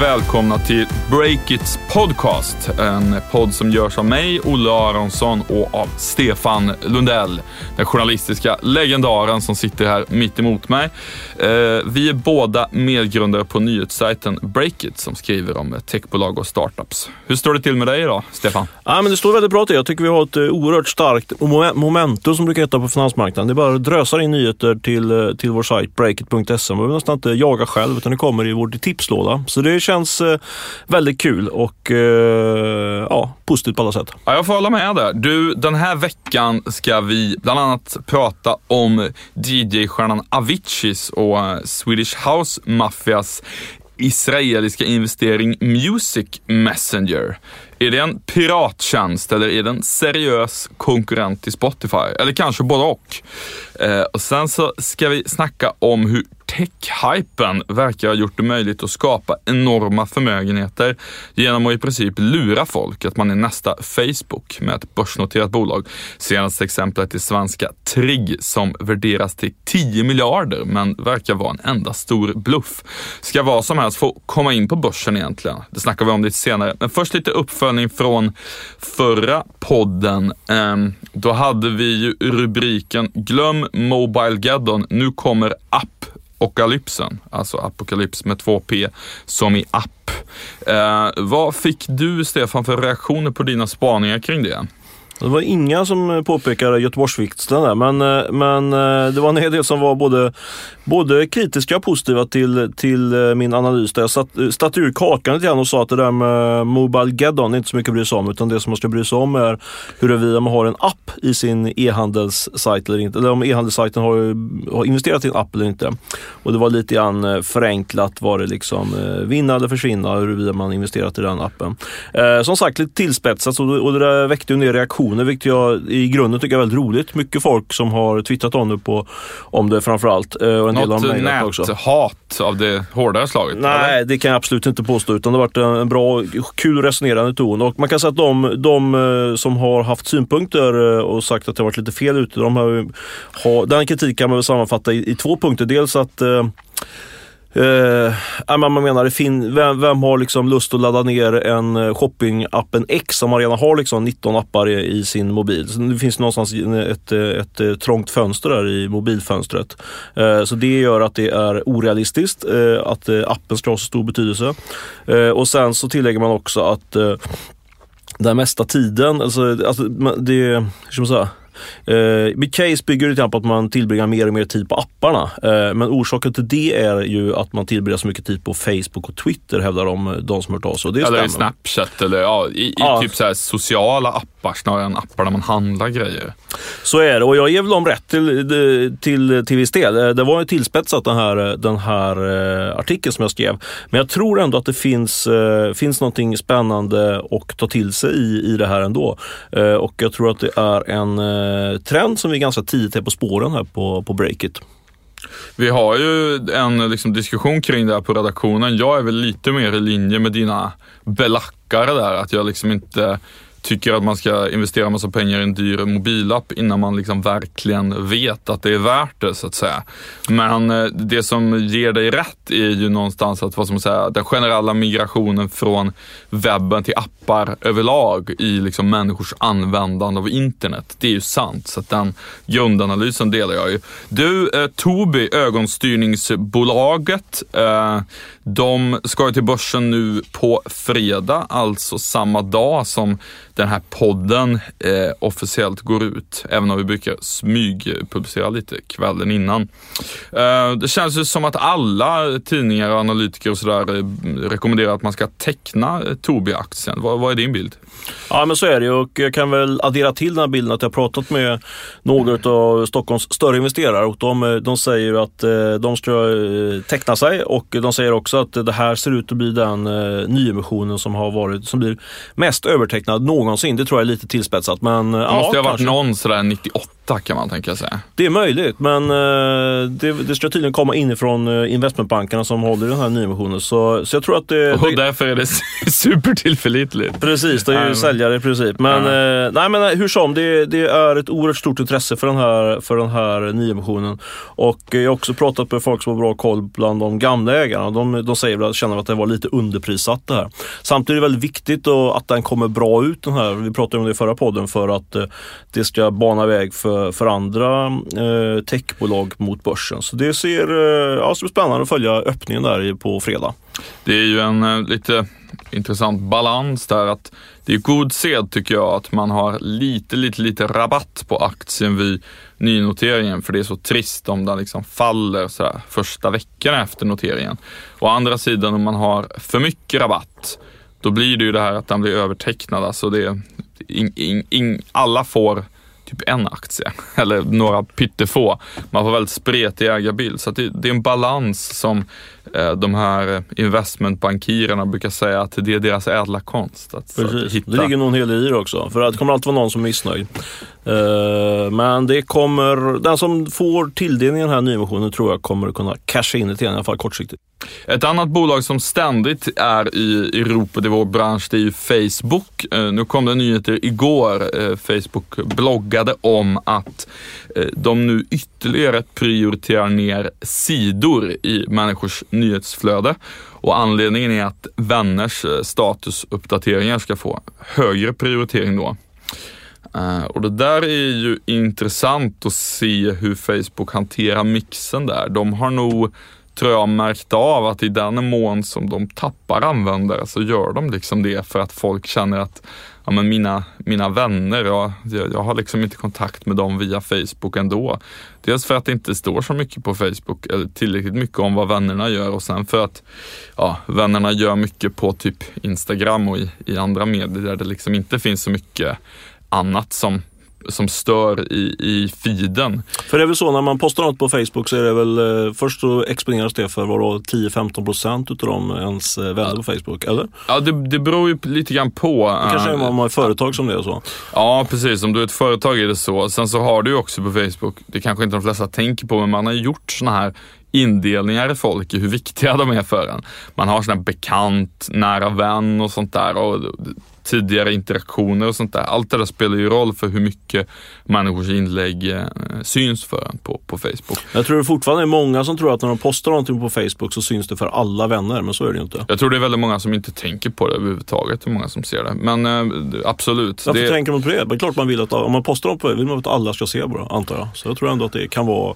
välkomna till Breakits podcast. En podd som görs av mig, Olle Aronsson och av Stefan Lundell. Den journalistiska legendaren som sitter här mitt emot mig. Eh, vi är båda medgrundare på nyhetssajten Breakit som skriver om techbolag och startups. Hur står det till med dig idag, Stefan? Ja, men det står väldigt bra till. Jag tycker vi har ett eh, oerhört starkt momentum som brukar heta på finansmarknaden. Det är bara att drösa in nyheter till, eh, till vår sajt breakit.se. Man behöver nästan inte jaga själv utan det kommer i vår tipslåda. Så det känns eh, väldigt kul och eh, ja, positivt på alla sätt. Ja, jag får hålla med där. Du, den här veckan ska vi bland annat prata om DJ-stjärnan Aviciis och eh, Swedish House Mafias israeliska investering Music Messenger. Är det en pirattjänst eller är det en seriös konkurrent till Spotify? Eller kanske både och. Eh, och sen så ska vi snacka om hur tech-hypen verkar ha gjort det möjligt att skapa enorma förmögenheter genom att i princip lura folk att man är nästa Facebook med ett börsnoterat bolag. Senaste exemplet är svenska Trigg som värderas till 10 miljarder men verkar vara en enda stor bluff. Ska vad som helst få komma in på börsen egentligen. Det snackar vi om lite senare. Men först lite uppföljning från förra podden. Ehm, då hade vi ju rubriken Glöm Mobile Geddon, nu kommer app Apokalypsen, alltså apokalyps med två P, som i app. Eh, vad fick du, Stefan, för reaktioner på dina spaningar kring det? Det var inga som eh, påpekade Göteborgsvikten där, men, eh, men eh, det var en hel del som var både, både kritiska och positiva till, till min analys. Där jag satt, satte ur kakan lite grann och sa att det där med Mobile Geddon är inte så mycket att bry sig om, utan det som man ska bry sig om är huruvida man har en app i sin e-handelssajt eller inte. Eller om e-handelssajten har, har investerat i en app eller inte. Och det var lite grann förenklat, var det liksom vinna eller försvinna huruvida man investerat i den appen. Som sagt, lite tillspetsat och, och det där väckte ju en del reaktioner reaktioner, vilket jag i grunden tycker är väldigt roligt. Mycket folk som har twittrat om det, på, om det framförallt. Eh, och en Något del näthat av det hårdare slaget? Nej, eller? det kan jag absolut inte påstå. Utan det har varit en bra, kul resonerande ton. Och man kan säga att de, de eh, som har haft synpunkter eh, och sagt att det har varit lite fel ute, de har, har, den kritiken kan man väl sammanfatta i, i två punkter. Dels att Eh, man menar, det fin vem, vem, har liksom lust att ladda ner en eh, shoppingappen X om man redan har liksom 19 appar i, i, sin mobil? Så det finns någonstans ett, eh, ett, ett trångt fönster där i mobilfönstret. Eh, så det gör att det är orealistiskt eh, att appen ska ha så stor betydelse. och sen så tillägger man också att den mesta tiden, alltså, alltså det, hur ska man säga? Eh, mitt case bygger lite på att man tillbringar mer och mer tid på apparna. Eh, men orsaken till det är ju att man tillbringar så mycket tid på Facebook och Twitter hävdar de, de som hört av sig. Eller i Snapchat eller ja, i, i ja. typ så sociala appar snarare än appar där man handlar grejer. Så är det och jag ger väl dem rätt till, till, till viss del. Eh, det var ju tillspetsat den här, den här artikeln som jag skrev. Men jag tror ändå att det finns, finns någonting spännande att ta till sig i, i det här ändå. Och jag tror att det är en Eh, Eh, trend som vi ganska tidigt är på spåren här på, på breaket. Vi har ju en liksom, diskussion kring det här på redaktionen. Jag är väl lite mer i linje med dina belackare där. Att jag liksom inte tycker att man ska investera massa pengar i en dyr mobilapp innan man liksom verkligen vet att det är värt det så att säga. Men eh, det som ger dig rätt är ju någonstans att vad som säga, den generella migrationen från webben till appar överlag i liksom människors användande av internet. Det är ju sant, så att den grundanalysen delar jag ju. Du, eh, Tobii, ögonstyrningsbolaget, eh, de ska ju till börsen nu på fredag, alltså samma dag som den här podden eh, officiellt går ut, även om vi brukar smygpublicera lite kvällen innan. Eh, det känns ju som att alla tidningar och analytiker och sådär eh, rekommenderar att man ska teckna eh, Tobii-aktien. Vad, vad, är din bild? Ja men så är det och jag kan väl addera till den här bilden att jag pratat med några av Stockholms större investerare och de, eh, de säger att eh, de ska teckna sig och de säger också att det här ser ut att bli den nyemissionen som har varit, som blir mest övertecknad någonsin. Det tror jag är lite tillspetsat. Men, det ja, måste ju ha varit någon sådär 98 ränta kan man tänka sig. Det är möjligt, men eh, det, det ska tydligen komma inifrån eh, investmentbankerna som håller i den här nyemissionen. Så, så jag tror att det... Och det, därför är det supertillförlitligt. Precis, det är ju Ja. säljare i princip. Men, eh, nej, men hur som, det, det är ett oerhört stort intresse för den här, för den här nyemissionen. Och jag har också pratat med folk som har bra koll bland de gamla ägarna. De, de säger väl de känner att det var lite underprissatt det här. Samtidigt är det väldigt viktigt då att den kommer bra ut den här. Vi pratade om det i förra podden för att eh, det ska bana väg för, för andra eh, techbolag mot börsen. Så det ser eh, ja, så spännande att följa öppningen där på fredag. Det är ju en lite intressant balans där att det är god sed tycker jag att man har lite, lite, lite rabatt på aktien vid nynoteringen för det är så trist om den liksom faller så här första veckorna efter noteringen. Å andra sidan om man har för mycket rabatt då blir det ju det här att den blir övertecknad. Alltså det in, in, in, alla får typ en aktie eller några pyttefå. Man får väldigt spretig ägarbild. Så att det, det är en balans som de här investmentbankirerna brukar säga att det är deras ädla konst. Att, så att Precis. hitta. Det ligger nog en hel del i det också. För att det kommer alltid vara någon som är missnöjd. Eh, men det kommer, den som får tilldelningen i den här nyemissionen tror jag kommer kunna casha in lite grann, i alla fall kortsiktigt. Ett annat bolag som ständigt är i, i ropet i vår bransch, det är ju Facebook. Eh, nu kom det nyheter igår. Eh, Facebook bloggade om att de nu ytterligare prioriterar ner sidor i människors nyhetsflöde. Och anledningen är att vänners statusuppdateringar ska få högre prioritering då. Eh, och det där är ju intressant att se hur Facebook hanterar mixen där. De har nog, tror jag, märkt av att i den mån som de tappar användare så gör de liksom det för att folk känner att ja, men mina, mina vänner, jag, jag, jag har liksom inte kontakt med dem via Facebook ändå. Dels för att det inte står så mycket på Facebook, eller tillräckligt mycket om vad vännerna gör och sen för att ja, vännerna gör mycket på typ Instagram och i, i andra medier där det liksom inte finns så mycket annat som, som stör i, i feeden. För det är väl så när man postar något på Facebook så är det väl eh, först så exponeras det för vadå 10-15 procent utav de ens eh, vänner på Facebook, eller? Det Ja, det, det beror ju lite grann på. kanske är eh, om man ett företag som det är så. Ja, precis. Om du är ett företag är det så. Sen så har du ju också på Facebook, det kanske inte de flesta tänker på, men man har gjort såna här indelningar i folk i hur viktiga de är för en. Man har sån här bekant, nära vän och sånt där och tidigare interaktioner och sånt där. Allt det där spelar ju roll för hur mycket människors inlägg eh, syns för en på, på Facebook. Jag tror det fortfarande är många som tror att när de postar någonting på Facebook så syns det för alla vänner, men så är det ju inte. Jag tror det är väldigt många som inte tänker på det överhuvudtaget, hur många som ser det. Men eh, absolut. Varför det, tänker man på det? Det är klart man vill att, om man postar något på det vill man att alla ska se bara, antar jag. Så jag tror ändå att det kan vara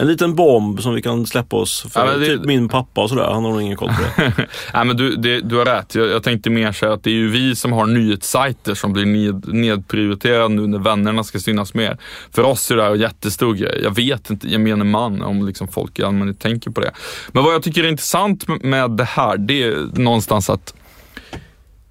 en liten bomb som vi kan släppa oss för. Ja, det- Typ min pappa och sådär, han har nog ingen koll på det. Nej, men du, det, du har rätt. Jag, jag tänkte mer säga att det är ju vi som har nyhetssajter som blir ned, nedprioriterade nu när vännerna ska synas mer. För oss är det här en jättestor grej. Jag vet inte, gemene man, om liksom folk i allmänhet tänker på det. Men vad jag tycker är intressant med det här, det är någonstans att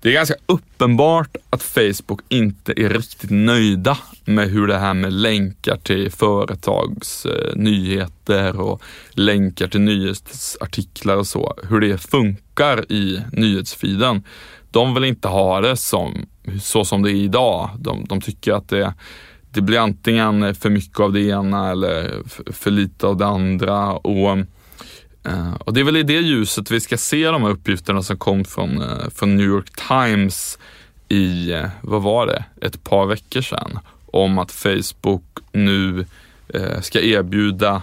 det är ganska uppenbart att Facebook inte är riktigt nöjda med hur det här med länkar till företags eh, nyheter och länkar till nyhetsartiklar och så, hur det funkar i nyhetsfeeden. De vill inte ha det som, så som det är idag. De, de tycker att det, det blir antingen för mycket av det ena eller för, för lite av det andra. Och Eh, och det är väl i det ljuset vi ska se de här uppgifterna som kom från, eh, från New York Times i, eh, vad var det, ett par veckor sedan. Om att Facebook nu ska erbjuda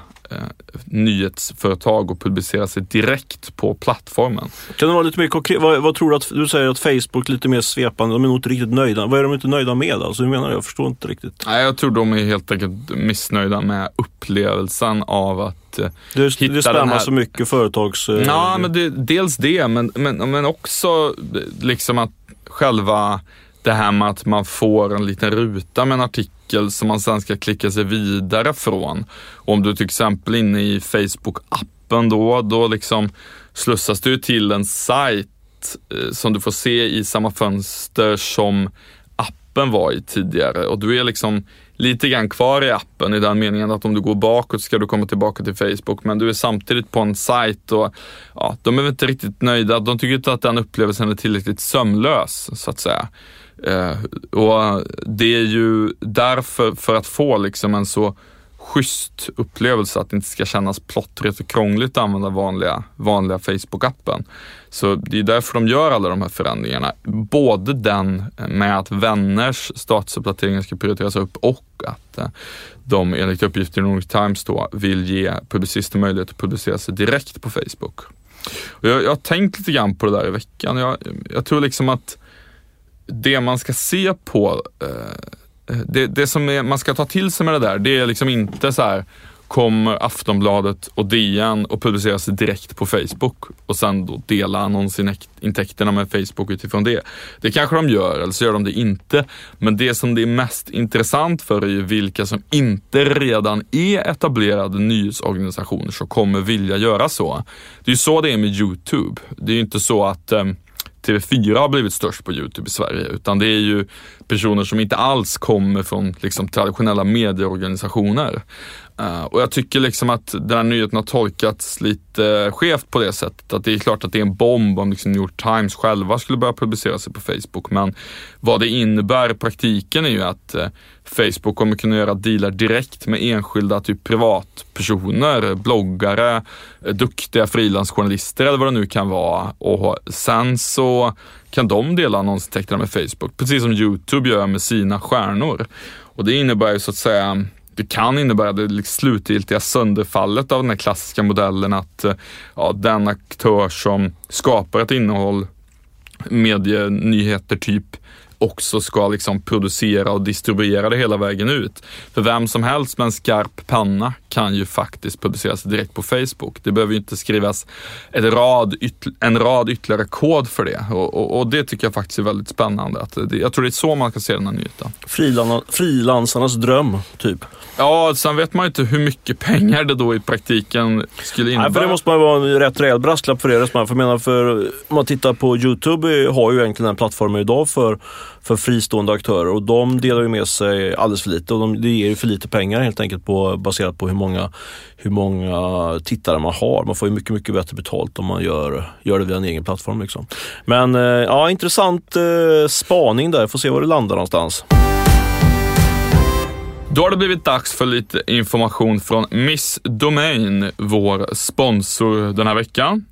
nyhetsföretag att publicera sig direkt på plattformen. Kan det vara lite mer konkret? Vad, vad tror du att, du säger att Facebook lite mer svepande, de är nog inte riktigt nöjda. Vad är de inte nöjda med alltså? Hur menar du? Jag förstår inte riktigt. Nej, jag tror de är helt enkelt missnöjda med upplevelsen av att eh, Det, Hitta det spänner den här- så mycket företags... eh, Ja, men det, dels det, men, men, men också liksom att själva det här med att man får en liten ruta med en artikel som man sen ska klicka sig vidare från. Och om du till exempel är inne i Facebook-appen då, då liksom slussas du till en sajt eh, som du får se i samma fönster som appen var i tidigare och du är liksom lite grann kvar i appen i den meningen att om du går bakåt ska du komma tillbaka till Facebook men du är samtidigt på en sajt och ja, de är väl inte riktigt nöjda. De tycker inte att den upplevelsen är tillräckligt sömlös så att säga. Eh, och det är ju därför, för att få liksom en så schysst upplevelse att det inte ska kännas plottrigt och krångligt att använda vanliga, vanliga Facebook-appen. Så det är därför de gör alla de här förändringarna. Både den med att vänners statusuppdateringar ska prioriteras upp och att eh, de enligt uppgifter i New York Times då vill ge publicister möjlighet att publicera sig direkt på Facebook. Och jag, jag har tänkt lite grann på det där i veckan. Jag, jag tror liksom att det man ska se på eh, eh, det, det som är, man ska ta till sig med det där, det är liksom inte så här kommer Aftonbladet och DN och publiceras direkt på Facebook och sen då dela annonsintäkterna med Facebook utifrån det. Det kanske de gör eller så gör de det inte. Men det som det är mest intressant för är ju vilka som inte redan är etablerade nyhetsorganisationer som kommer vilja göra så. Det är ju så det är med Youtube. Det är ju inte så att um, TV4 har blivit störst på Youtube i Sverige, utan det är ju personer som inte alls kommer från liksom, traditionella medieorganisationer. Uh, och jag tycker liksom att den här nyheten har tolkats lite skevt på det sättet. Att det är klart att det är en bomb om liksom New York Times själva skulle börja publicera sig på Facebook. Men vad det innebär i praktiken är ju att uh, Facebook kommer kunna göra dealar direkt med enskilda typ privatpersoner, bloggare, eh, duktiga frilansjournalister eller vad det nu kan vara. Och sen så kan de dela annonsintäkterna med Facebook, precis som Youtube gör med sina stjärnor. Och det innebär ju så att säga det kan innebära det liksom slutgiltiga sönderfallet av den här klassiska modellen att eh, ja, den aktör som skapar ett innehåll, medienyheter typ, också ska liksom producera och distribuera det hela vägen ut. För vem som helst med en skarp panna kan ju faktiskt publiceras direkt på Facebook. Det behöver ju inte skrivas ett rad en rad ytterligare kod för det och, och, och, det tycker jag faktiskt är väldigt spännande. Att det, jag tror det är så man kan se den här nyheten. frilansarnas dröm, typ. Ja, sen vet man ju inte hur mycket pengar det då i praktiken skulle innebära. Nej, för det måste man vara en rätt rejäl brasklapp för er. För jag menar, för, om man tittar på Youtube har ju egentligen den plattformen idag för, för fristående aktörer och de delar ju med sig alldeles för lite och de, det ger ju för lite pengar helt enkelt på, baserat på hur många, hur många tittare man har. Man får ju mycket, mycket bättre betalt om man gör, gör det via en egen plattform. Liksom. Men eh, ja, intressant eh, spaning där. Får se var det landar någonstans. Då har det blivit dags för lite information från Miss Domain, vår sponsor den här veckan.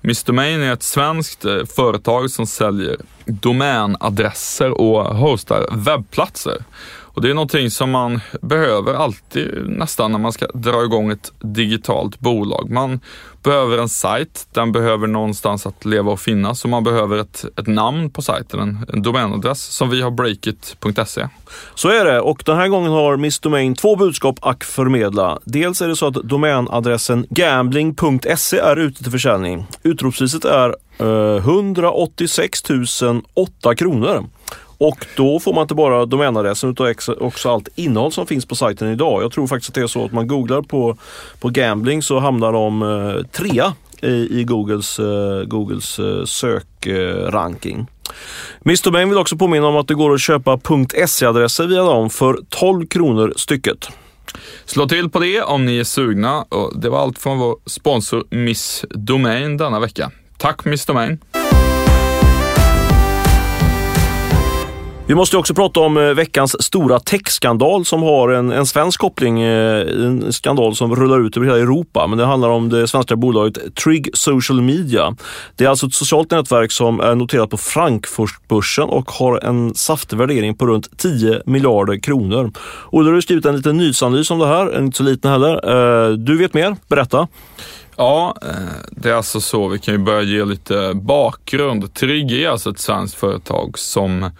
Miss Domain är ett svenskt eh, företag som säljer domänadresser och hostar webbplatser. Och det är någonting som man behöver alltid nästan när man ska dra igång ett digitalt bolag. Man behöver en sajt, den behöver någonstans att leva och finnas och man behöver ett, ett namn på sajten, en, en domänadress som vi har breakit.se. Så är det och den här gången har Miss Domain två budskap att förmedla. Dels är det så att domänadressen gambling.se är ute till försäljning. Utropspriset är eh, 186 008 kronor. Och då får man inte bara domänadressen utan också allt innehåll som finns på sajten idag. Jag tror faktiskt att det är så att man googlar på, på gambling så hamnar de eh, trea i, i Googles, eh, Googles eh, sökranking. Miss Domain vill också påminna om att det går att köpa .se-adresser via dem för 12 kronor stycket. Slå till på det om ni är sugna. Och det var allt från vår sponsor Miss Domain denna vecka. Tack Miss Domain! Vi måste också prata om eh, veckans stora techskandal som har en, en svensk koppling. Eh, en skandal som rullar ut över hela Europa. Men det handlar om det svenska bolaget Trig Social Media. Det är alltså ett socialt nätverk som är noterat på Frankfurtbörsen och har en saftig värdering på runt 10 miljarder kronor. Olle, du har skrivit en liten nyhetsanalys om det här, inte så liten heller. Eh, du vet mer, berätta. Ja, det är alltså så. Vi kan ju börja ge lite bakgrund. Trigg är alltså ett svenskt företag som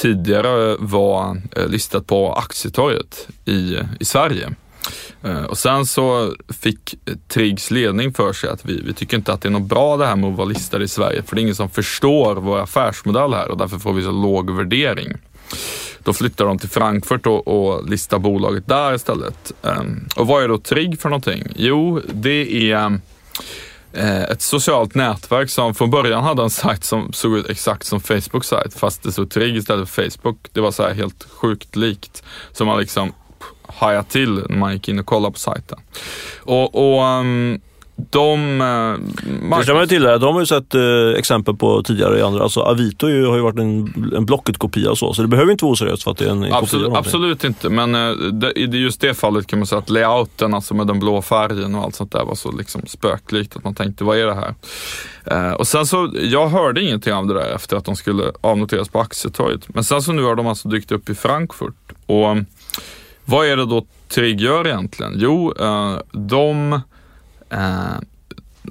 tidigare var eh, listat på Aktietorget i, i Sverige. Eh, och sen så fick eh, Triggs ledning för sig att vi, vi tycker inte att det är något bra det här med att vara listade i Sverige, för det är ingen som förstår vår affärsmodell här och därför får vi så låg värdering. Då flyttar de till Frankfurt och, och listar bolaget där istället. Ehm, och vad är då Trigg för någonting? Jo, det är Eh, ett socialt nätverk som från början hade en sajt som såg ut exakt som Facebook sajt fast det stod Trigg istället för Facebook. Det var så här helt sjukt likt som man liksom hajade till när man gick in och kollade på sajten. Och, och um, de... Eh, det ska man till det, de har ju sett eh, exempel på tidigare i andra. Alltså Avito ju, har ju varit en, en Blocket-kopia och så, så det behöver inte vara oseriöst för att det är en, en absolut, kopia. Absolut inte, men eh, det, i just det fallet kan man säga att layouten, alltså med den blå färgen och allt sånt där var så liksom spöklikt att man tänkte, vad är det här? Eh, och sen så, jag hörde ingenting av det där efter att de skulle avnoteras på aktietorget. Men sen så nu har de alltså dykt upp i Frankfurt. Och vad är det då Trigg gör egentligen? Jo, eh, de Eh,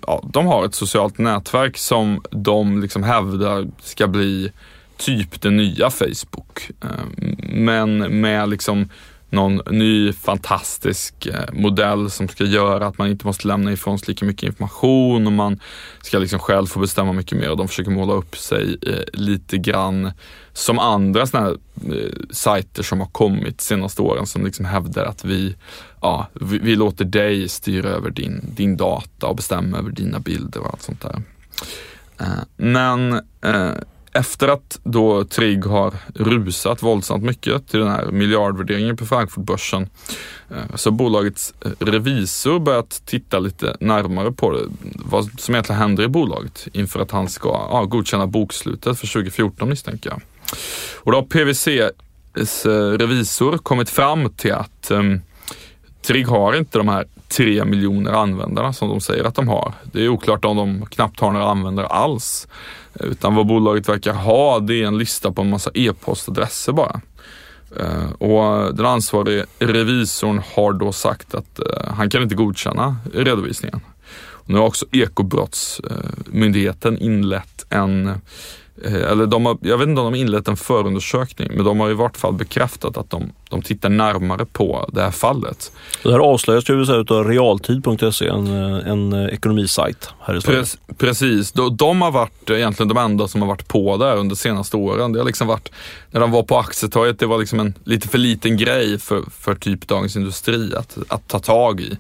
ja, de har ett socialt nätverk som de liksom hävdar ska bli typ det nya Facebook. Eh, men med liksom någon ny fantastisk eh, modell som ska göra att man inte måste lämna ifrån sig lika mycket information och man ska liksom själv få bestämma mycket mer och de försöker måla upp sig eh, lite grann som andra sådana här sajter som har kommit senaste åren som liksom hävdar att vi, ja, vi, vi, låter dig styra över din, din data och bestämma över dina bilder och allt sånt där. Eh, men eh, efter att då Trigg har rusat våldsamt mycket till den här miljardvärderingen på Frankfurtbörsen eh, så har bolagets revisor börjat titta lite närmare på det, vad som egentligen händer i bolaget inför att han ska ja, godkänna bokslutet för 2014 misstänker jag. Och då har PWCs revisor kommit fram till att um, Trigg har inte de här tre miljoner användarna som de säger att de har. Det är oklart om de knappt har några användare alls. Utan vad bolaget verkar ha det är en lista på en massa e-postadresser bara. Eh, och den ansvarige revisorn har då sagt att eh, han kan inte godkänna redovisningen. Nu har också Ekobrottsmyndigheten inlett en eller de har, jag vet inte om de har inlett en förundersökning, men de har i vart fall bekräftat att de, de tittar närmare på det här fallet. Det här avslöjas ju av realtid.se, en, en ekonomisajt här i Sverige. Precis, de, de har varit egentligen de enda som har varit på där under de senaste åren. Det har liksom varit, när de var på aktietorget, det var liksom en lite för liten grej för, för typ Dagens Industri att, att ta tag i.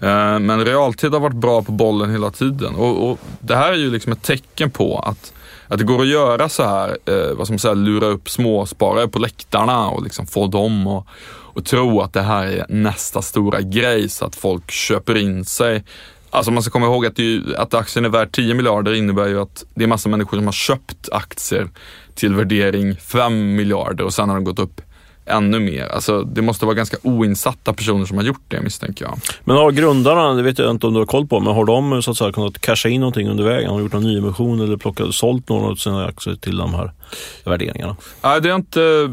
Eh, men realtid har varit bra på bollen hela tiden och, och det här är ju liksom ett tecken på att att det går att göra så här, eh, vad som säga, lura upp småsparare på läktarna och liksom få dem att och tro att det här är nästa stora grej så att folk köper in sig. Alltså man ska komma ihåg att, ju, att aktien är värd 10 miljarder innebär ju att det är massa människor som har köpt aktier till värdering 5 miljarder och sen har de gått upp ännu mer. Alltså, det måste vara ganska oinsatta personer som har gjort det misstänker jag. Men har grundarna, det vet jag inte om du har koll på, men har de så att säga kunnat casha in någonting under vägen? Har de gjort någon nyemission eller plockat, sålt några av sina aktier till de här värderingarna? Nej, det är inte,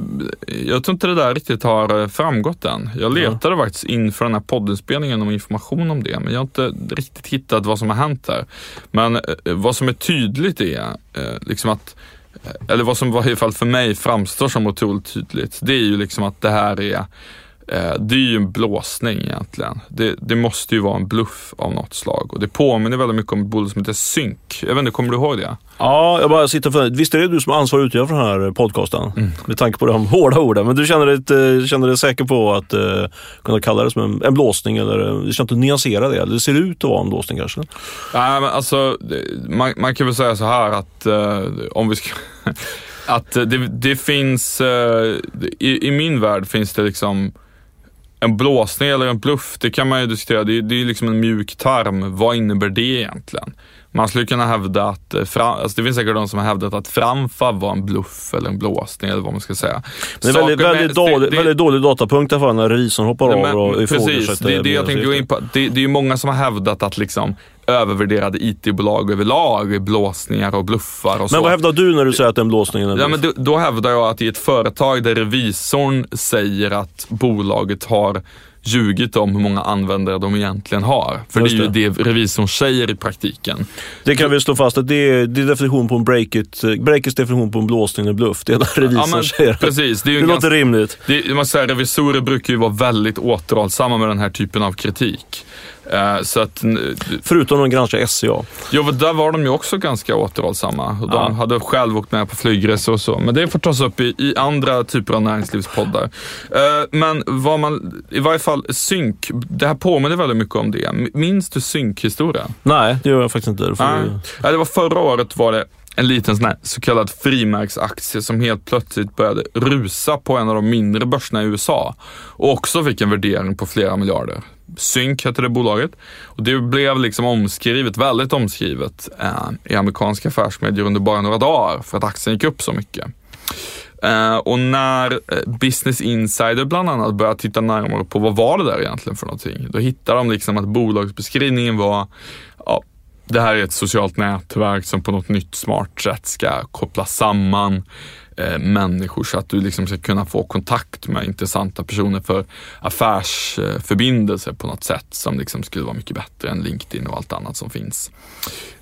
jag tror inte det där riktigt har framgått än. Jag letade ja. faktiskt inför den här poddinspelningen om information om det, men jag har inte riktigt hittat vad som har hänt där. Men eh, vad som är tydligt är eh, liksom att eller vad som i varje fall för mig framstår som otroligt tydligt, det är ju liksom att det här är det är ju en blåsning egentligen. Det, det, måste ju vara en bluff av något slag och det påminner väldigt mycket om ett bolag som heter Synk. Jag vet inte, kommer du ihåg det? Ja, jag bara sitter för Visst är det du som är ansvarig utgivare för den här podcasten? Mm. Med tanke på de hårda orden. Men du känner dig, eh, känner dig säker på att uh, kunna kalla det som en, en blåsning eller du känner inte nyansera det? Det ser ut att vara en blåsning kanske? Nej, men alltså man, man kan väl säga så här att uh, om vi ska att det, det finns, uh, i, i min värld finns det liksom en blåsning eller en bluff, det kan man ju diskutera. Det är, det är liksom en mjuk tarm. Vad innebär det egentligen? Man skulle kunna hävda att, eh, alltså det finns säkert de som har hävdat att Framfa var en bluff eller en blåsning eller vad man ska säga. det är väldigt, väldigt, dålig, det, väldigt dålig datapunkt för när revisorn hoppar nej, av och Precis, det är det jag tänkte gå in på. Det, det är ju många som har hävdat att liksom övervärderade IT-bolag överlag, blåsningar och bluffar och men så. Men vad hävdar du när du säger att en blåsning är en ja, men då, då hävdar jag att i ett företag där revisorn säger att bolaget har ljugit om hur många användare de egentligen har. För Just det är ju det revisorn säger i praktiken. Det kan vi slå fast att det är, det är definition på en breakit, breakits definition på en blåsning och bluff. Det är där revisorn ja, men, säger. Precis, det, är det låter ganska, rimligt. Det, man säger, revisorer brukar ju vara väldigt återhållsamma med den här typen av kritik. Uh, så att, Förutom de granskar SCA. Jo, där var de ju också ganska återhållsamma. De ja. hade själv åkt med på flygresor och så. Men det får tas upp i, i andra typer av näringslivspoddar. Uh, men vad man, i varje fall synk, det här påminner väldigt mycket om det. Minns du synkhistorien? Nej, det gör jag faktiskt inte. Det, Nej. Ja, det var förra året var det en liten sån här så kallad frimärksaktie som helt plötsligt började rusa på en av de mindre börserna i USA och också fick en värdering på flera miljarder. Sync hette det bolaget. Och det blev liksom omskrivet, väldigt omskrivet eh, i amerikanska affärsmedier under bara några dagar för att aktien gick upp så mycket. Uh, och när eh, Business Insider bland annat började titta närmare på vad var det där egentligen för någonting. Då hittade de liksom att bolagsbeskrivningen var, det här är ett socialt nätverk som på något nytt smart sätt ska koppla samman eh, människor så att du liksom ska kunna få kontakt med intressanta personer för affärsförbindelser på något sätt som liksom skulle vara mycket bättre än LinkedIn och allt annat som finns.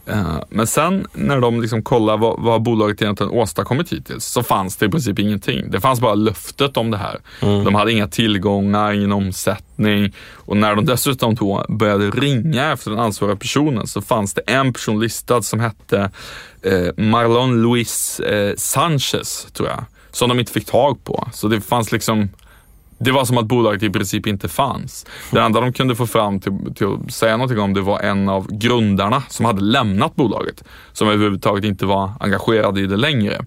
Eh, men sen när de liksom kollar vad, vad bolaget egentligen åstadkommit hittills så fanns det i princip ingenting. Det fanns bara löftet om det här. Mm. De hade inga tillgångar, ingen omsättning och när de dessutom då började ringa efter den ansvariga personen så fanns det en person listad som hette eh, Marlon Luis eh, Sanchez, tror jag, som de inte fick tag på. Så det fanns liksom det var som att bolaget i princip inte fanns. Det enda de kunde få fram till, till att säga någonting om det var en av grundarna som hade lämnat bolaget. Som överhuvudtaget inte var engagerad i det längre.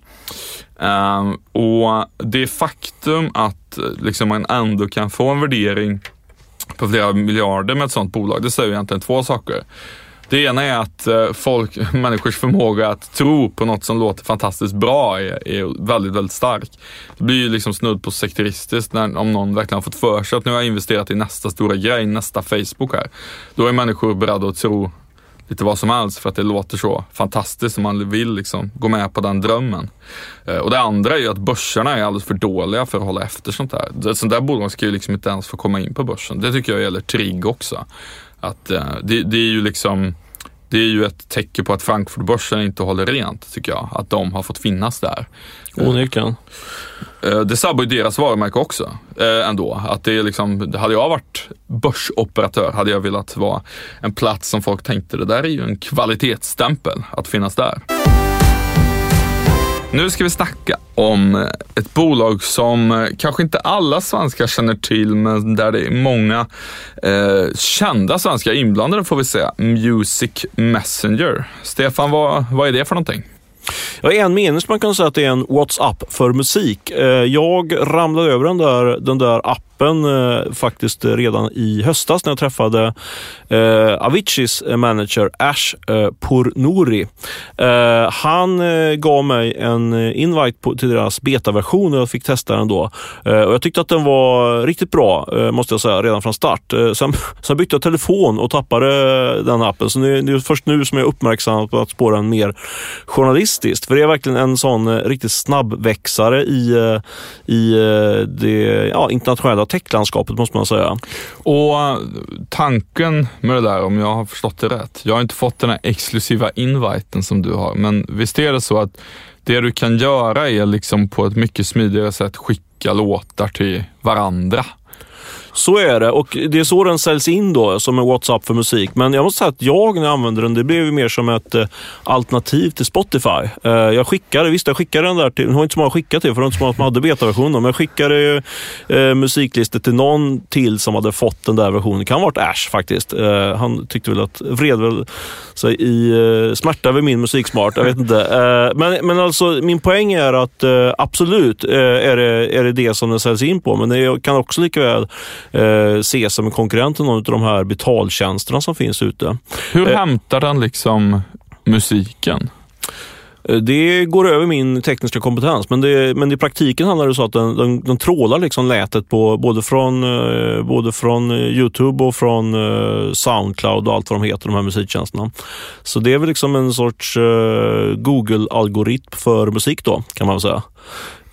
Um, och det faktum att liksom, man ändå kan få en värdering på flera miljarder med ett sånt bolag, det säger egentligen två saker. Det ena är att eh, folk, människors förmåga att tro på något som låter fantastiskt bra är, är väldigt, väldigt stark. Det blir ju liksom snudd på sekteristiskt när, om någon verkligen har fått för sig att nu har jag investerat i nästa stora grej, nästa Facebook här. Då är människor beredda att tro lite vad som helst för att det låter så fantastiskt och man vill liksom gå med på den drömmen. Eh, och det andra är ju att börserna är alldeles för dåliga för att hålla efter sånt här. Ett sånt där bolag ska ju liksom inte ens få komma in på börsen. Det tycker jag gäller Trigg också. Att, eh, det, det, är ju liksom det är ju ett tecken på att Frankfurtbörsen inte håller rent, tycker jag. Att de har fått finnas där. Onekligen. Uh, det sabbar ju deras varumärke också, uh, ändå. Att det är liksom, hade jag varit börsoperatör hade jag velat vara en plats som folk tänkte, det där är ju en kvalitetsstämpel att finnas där. Nu ska vi snacka om ett bolag som eh, kanske inte alla svenskar känner till, men där det är många eh, kända svenskar inblandade får vi säga. Music Messenger. Stefan, vad, vad är det för någonting? Ja, I en mening man kan säga att det är en WhatsApp för musik. Eh, jag ramlade över den där, den där appen öppen eh, faktiskt redan i höstas när jag träffade eh, Aviciis manager Ash eh, Pournouri. Eh, han eh, gav mig en eh, invite på, till deras betaversion och jag fick testa den då. Eh, och jag tyckte att den var riktigt bra, eh, måste jag säga, redan från start. Eh, sen, sen bytte jag telefon och tappade eh, den appen, så det, det är först nu som jag uppmärksammat på att spåra den mer journalistiskt. För det är verkligen en sån riktigt snabbväxare i, i det ja, internationella techlandskapet måste man säga. Och eh, tanken med det där, om jag har förstått det rätt, jag har inte fått den här exklusiva inviten som du har, men visst är det så att det du kan göra är liksom på ett mycket smidigare sätt skicka låtar till varandra? Så är det och det är så den säljs in då som en WhatsApp för musik. Men jag måste säga att jag när jag använde den, det blev mer som ett eh, alternativ till Spotify. Eh, jag skickade, visst jag skickade den där till, det var inte så många att skicka till för det var inte så många som hade betaversionen. Men jag skickade eh, musiklistor till någon till som hade fått den där versionen. Det kan ha varit Ash faktiskt. Eh, han tyckte väl att, vred väl sig i eh, smärta över min musiksmart. Jag vet inte. Eh, men, men alltså min poäng är att absolut är, det, är det det som den säljs in på. Men det kan också lika väl eh, ses som en konkurrent till någon av de här betaltjänsterna som finns ute. Hur eh, hämtar den liksom musiken? Eh, det går över min tekniska kompetens, men, det, men i praktiken handlar det så att den, den, den trålar liksom nätet på, både, från, eh, både från eh, Youtube och från Soundcloud och allt vad de heter, de här musiktjänsterna. Så det är väl liksom en sorts Google-algoritm för musik då, kan man väl säga.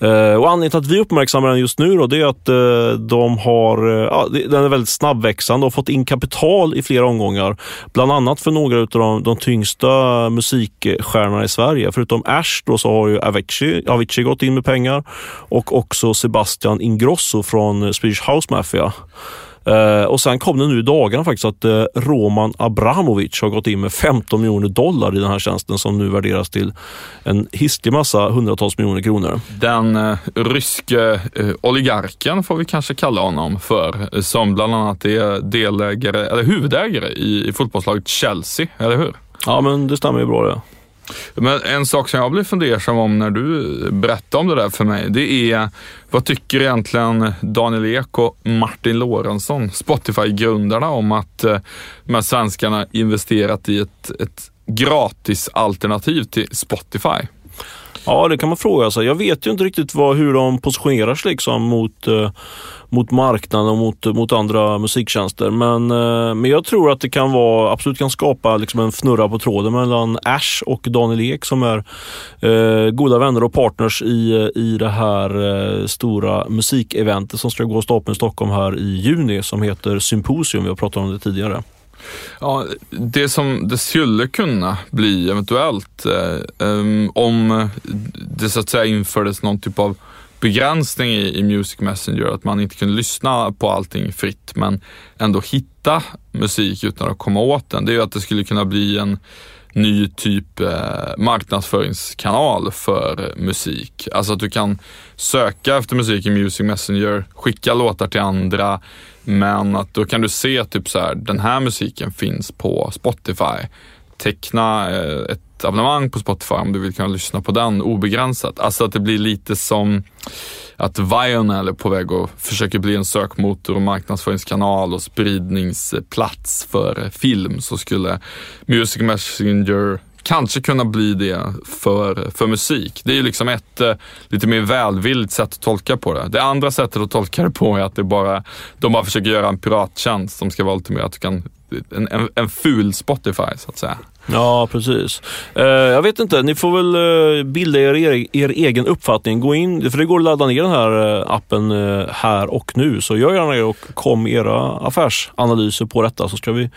Eh, och anledningen till att vi uppmärksammar den just nu då, det är att eh, de har, eh, ja, den är väldigt snabbväxande och fått in kapital i flera omgångar. Bland annat för några av de, de tyngsta musikstjärnorna i Sverige. Förutom Ash då, så har ju Avicii, Avicii gått in med pengar och också Sebastian Ingrosso från Swedish House Mafia. Uh, och sen kom det nu i dagarna faktiskt att uh, Roman Abramovic har gått in med 15 miljoner dollar i den här tjänsten som nu värderas till en hisklig massa hundratals miljoner kronor. Den uh, ryske oligarken får vi kanske kalla honom för, som bland annat är delägare, eller huvudägare i, i fotbollslaget Chelsea, eller hur? Ja, men det stämmer ju bra det. Men en sak som jag blev fundersam om när du berättade om det där för mig, det är vad tycker egentligen Daniel Ek och Martin Lorentzon, Spotify-grundarna, om att eh, de här svenskarna investerat i ett, ett gratis alternativ till Spotify? Ja, det kan man fråga sig. Jag vet ju inte riktigt vad, hur de positionerar sig liksom mot, eh, mot marknaden och mot, mot andra musiktjänster. Men, eh, men jag tror att det kan vara, absolut kan skapa liksom en fnurra på tråden mellan Ash och Daniel Ek som är eh, goda vänner och partners i, i det här eh, stora musikeventet som ska gå av stapeln i Stockholm här i juni som heter Symposium. Vi har pratat om det tidigare. Ja, det som det skulle kunna bli eventuellt eh, um, om det så att säga infördes någon typ av begränsning i, i Music Messenger, att man inte kunde lyssna på allting fritt men ändå hitta musik utan att komma åt den. Det är ju att det skulle kunna bli en ny typ eh, marknadsföringskanal för musik. Alltså att du kan söka efter musik i Music Messenger, skicka låtar till andra, men att då kan du se typ så här, den här musiken finns på Spotify. Teckna eh, ett abonnemang på Spotify om du vill kunna lyssna på den obegränsat. Alltså att det blir lite som att Vionel är på väg och försöker bli en sökmotor och marknadsföringskanal och spridningsplats för film så skulle Music Messenger kanske kunna bli det för, för musik. Det är ju liksom ett eh, lite mer välvilligt sätt att tolka på det. Det andra sättet att tolka det på är att det bara, de bara försöker göra en pirattjänst som ska vara lite mer att du kan, en, en, en ful Spotify så att säga. Ja, precis. Uh, jag vet inte, ni får väl uh, bilda er, er, er, egen uppfattning. Gå in, för det går att ladda ner den här uh, appen här och nu. Så gör gärna det och kom era affärsanalyser på detta så ska vi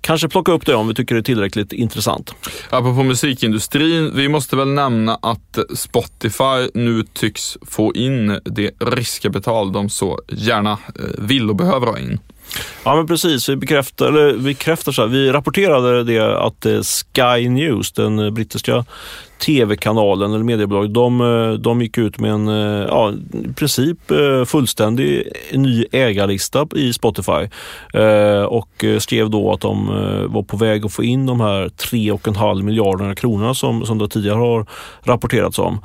kanske plocka upp det om vi tycker det är tillräckligt intressant. Apropå musikindustrin, vi måste väl nämna att Spotify nu tycks få in det riskkapital de så gärna vill och behöver ha in. Ja men precis, vi bekräftar, eller vi bekräftar så här, vi rapporterade det att eh, Sky News, den brittiska tv-kanalen eller mediebolaget, de, eh, de gick ut med en eh, ja, i princip eh, fullständig ny ägarlista i Spotify och skrev då att de var på väg att få in de här 3,5 miljarderna kronor som, som det tidigare har rapporterats om.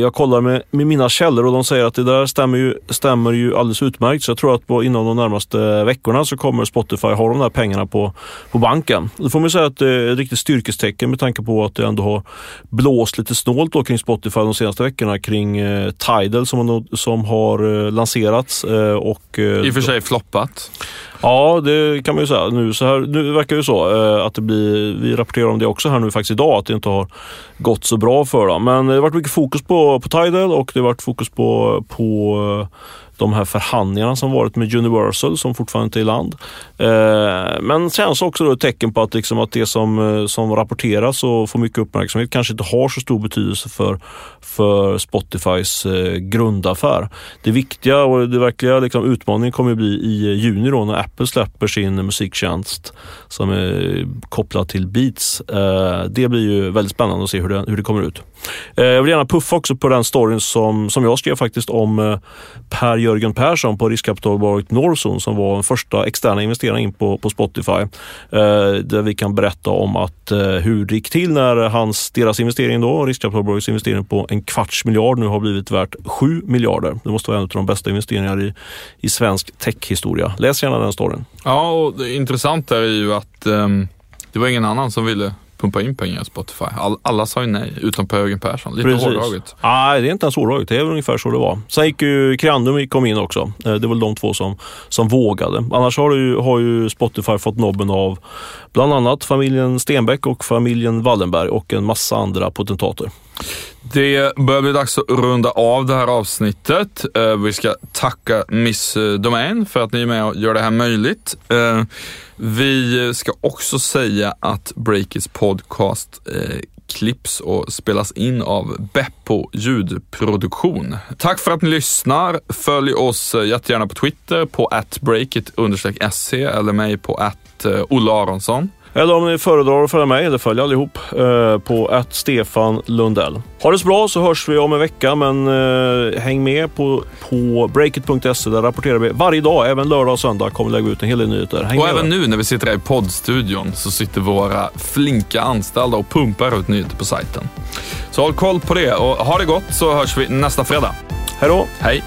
Jag kollar med, med mina källor och de säger att det där stämmer ju, stämmer ju alldeles utmärkt. Så jag tror att på, inom de närmaste veckorna så kommer Spotify ha de där pengarna på, på banken. Då får man säga att det är ett riktigt styrkestecken med tanke på att det ändå har blåst lite snålt då kring Spotify de senaste veckorna kring eh, Tidal som, som har eh, lanserats. Eh, och, eh, I och för sig floppat. Ja, det kan man ju säga. Nu, så här, nu verkar det så eh, att det blir, vi rapporterar om det också här nu faktiskt idag, att det inte har gått så bra för dem. Men det har varit mycket fokus på, på Tidal och det har varit fokus på, på eh, de här förhandlingarna som varit med Universal som fortfarande inte är i land. Eh, men känns också då ett tecken på att, liksom att det som, eh, som rapporteras och får mycket uppmärksamhet kanske inte har så stor betydelse för, för Spotifys eh, grundaffär. Det viktiga och det verkliga liksom, utmaningen kommer bli i juni då när Apple släpper sin musiktjänst som är kopplad till Beats. Eh, det blir ju väldigt spännande att se hur det, hur det kommer ut. Eh, jag vill gärna puffa också på den storyn som, som jag skrev faktiskt om eh, Per Jörgen Persson på riskkapitalbolaget Norson som var den första externa investeraren in på, på Spotify. Där vi kan berätta om att hur det gick till när hans, deras investering då, riskkapitalbolagets investering på en kvarts miljard nu har blivit värt sju miljarder. Det måste vara en av de bästa investeringarna i, i svensk techhistoria. Läs gärna den storyn. Ja, och det intressanta är ju att um, det var ingen annan som ville pumpa in pengar i Spotify. All, alla sa ju nej, utom Per Jörgen Persson. Lite Precis. hårdraget. Nej, det är inte ens hårdraget. Det är väl ungefär så det var. Sen gick ju Creandum kom in också. Eh, det var väl de två som, som vågade. Annars har, ju, har ju Spotify fått nobben av bland annat familjen Stenbeck och familjen Wallenberg och en massa andra potentater. Det börjar bli dags att runda av det här avsnittet. Eh, vi ska tacka Miss Domain för att ni är med och gör det här möjligt. Eh, vi ska också säga att Breakits podcast eh, klipps och spelas in av Beppo ljudproduktion. Tack för att ni lyssnar. Följ oss jättegärna på Twitter på atbreakit se eller mig på att Olle Aronsson. Eller om ni föredrar att följa mig, eller följ allihop, eh, på att Stefan Lundell. Ha det så bra så hörs vi om en vecka, men eh, häng med på, på breakit.se. Där rapporterar vi varje dag, även lördag och söndag kommer vi lägga ut en hel del nyheter. Häng och även där. nu när vi sitter här i poddstudion så sitter våra flinka anställda och pumpar ut nyheter på sajten. Så håll koll på det och ha det gott så hörs vi nästa fredag. Hej då! Hej!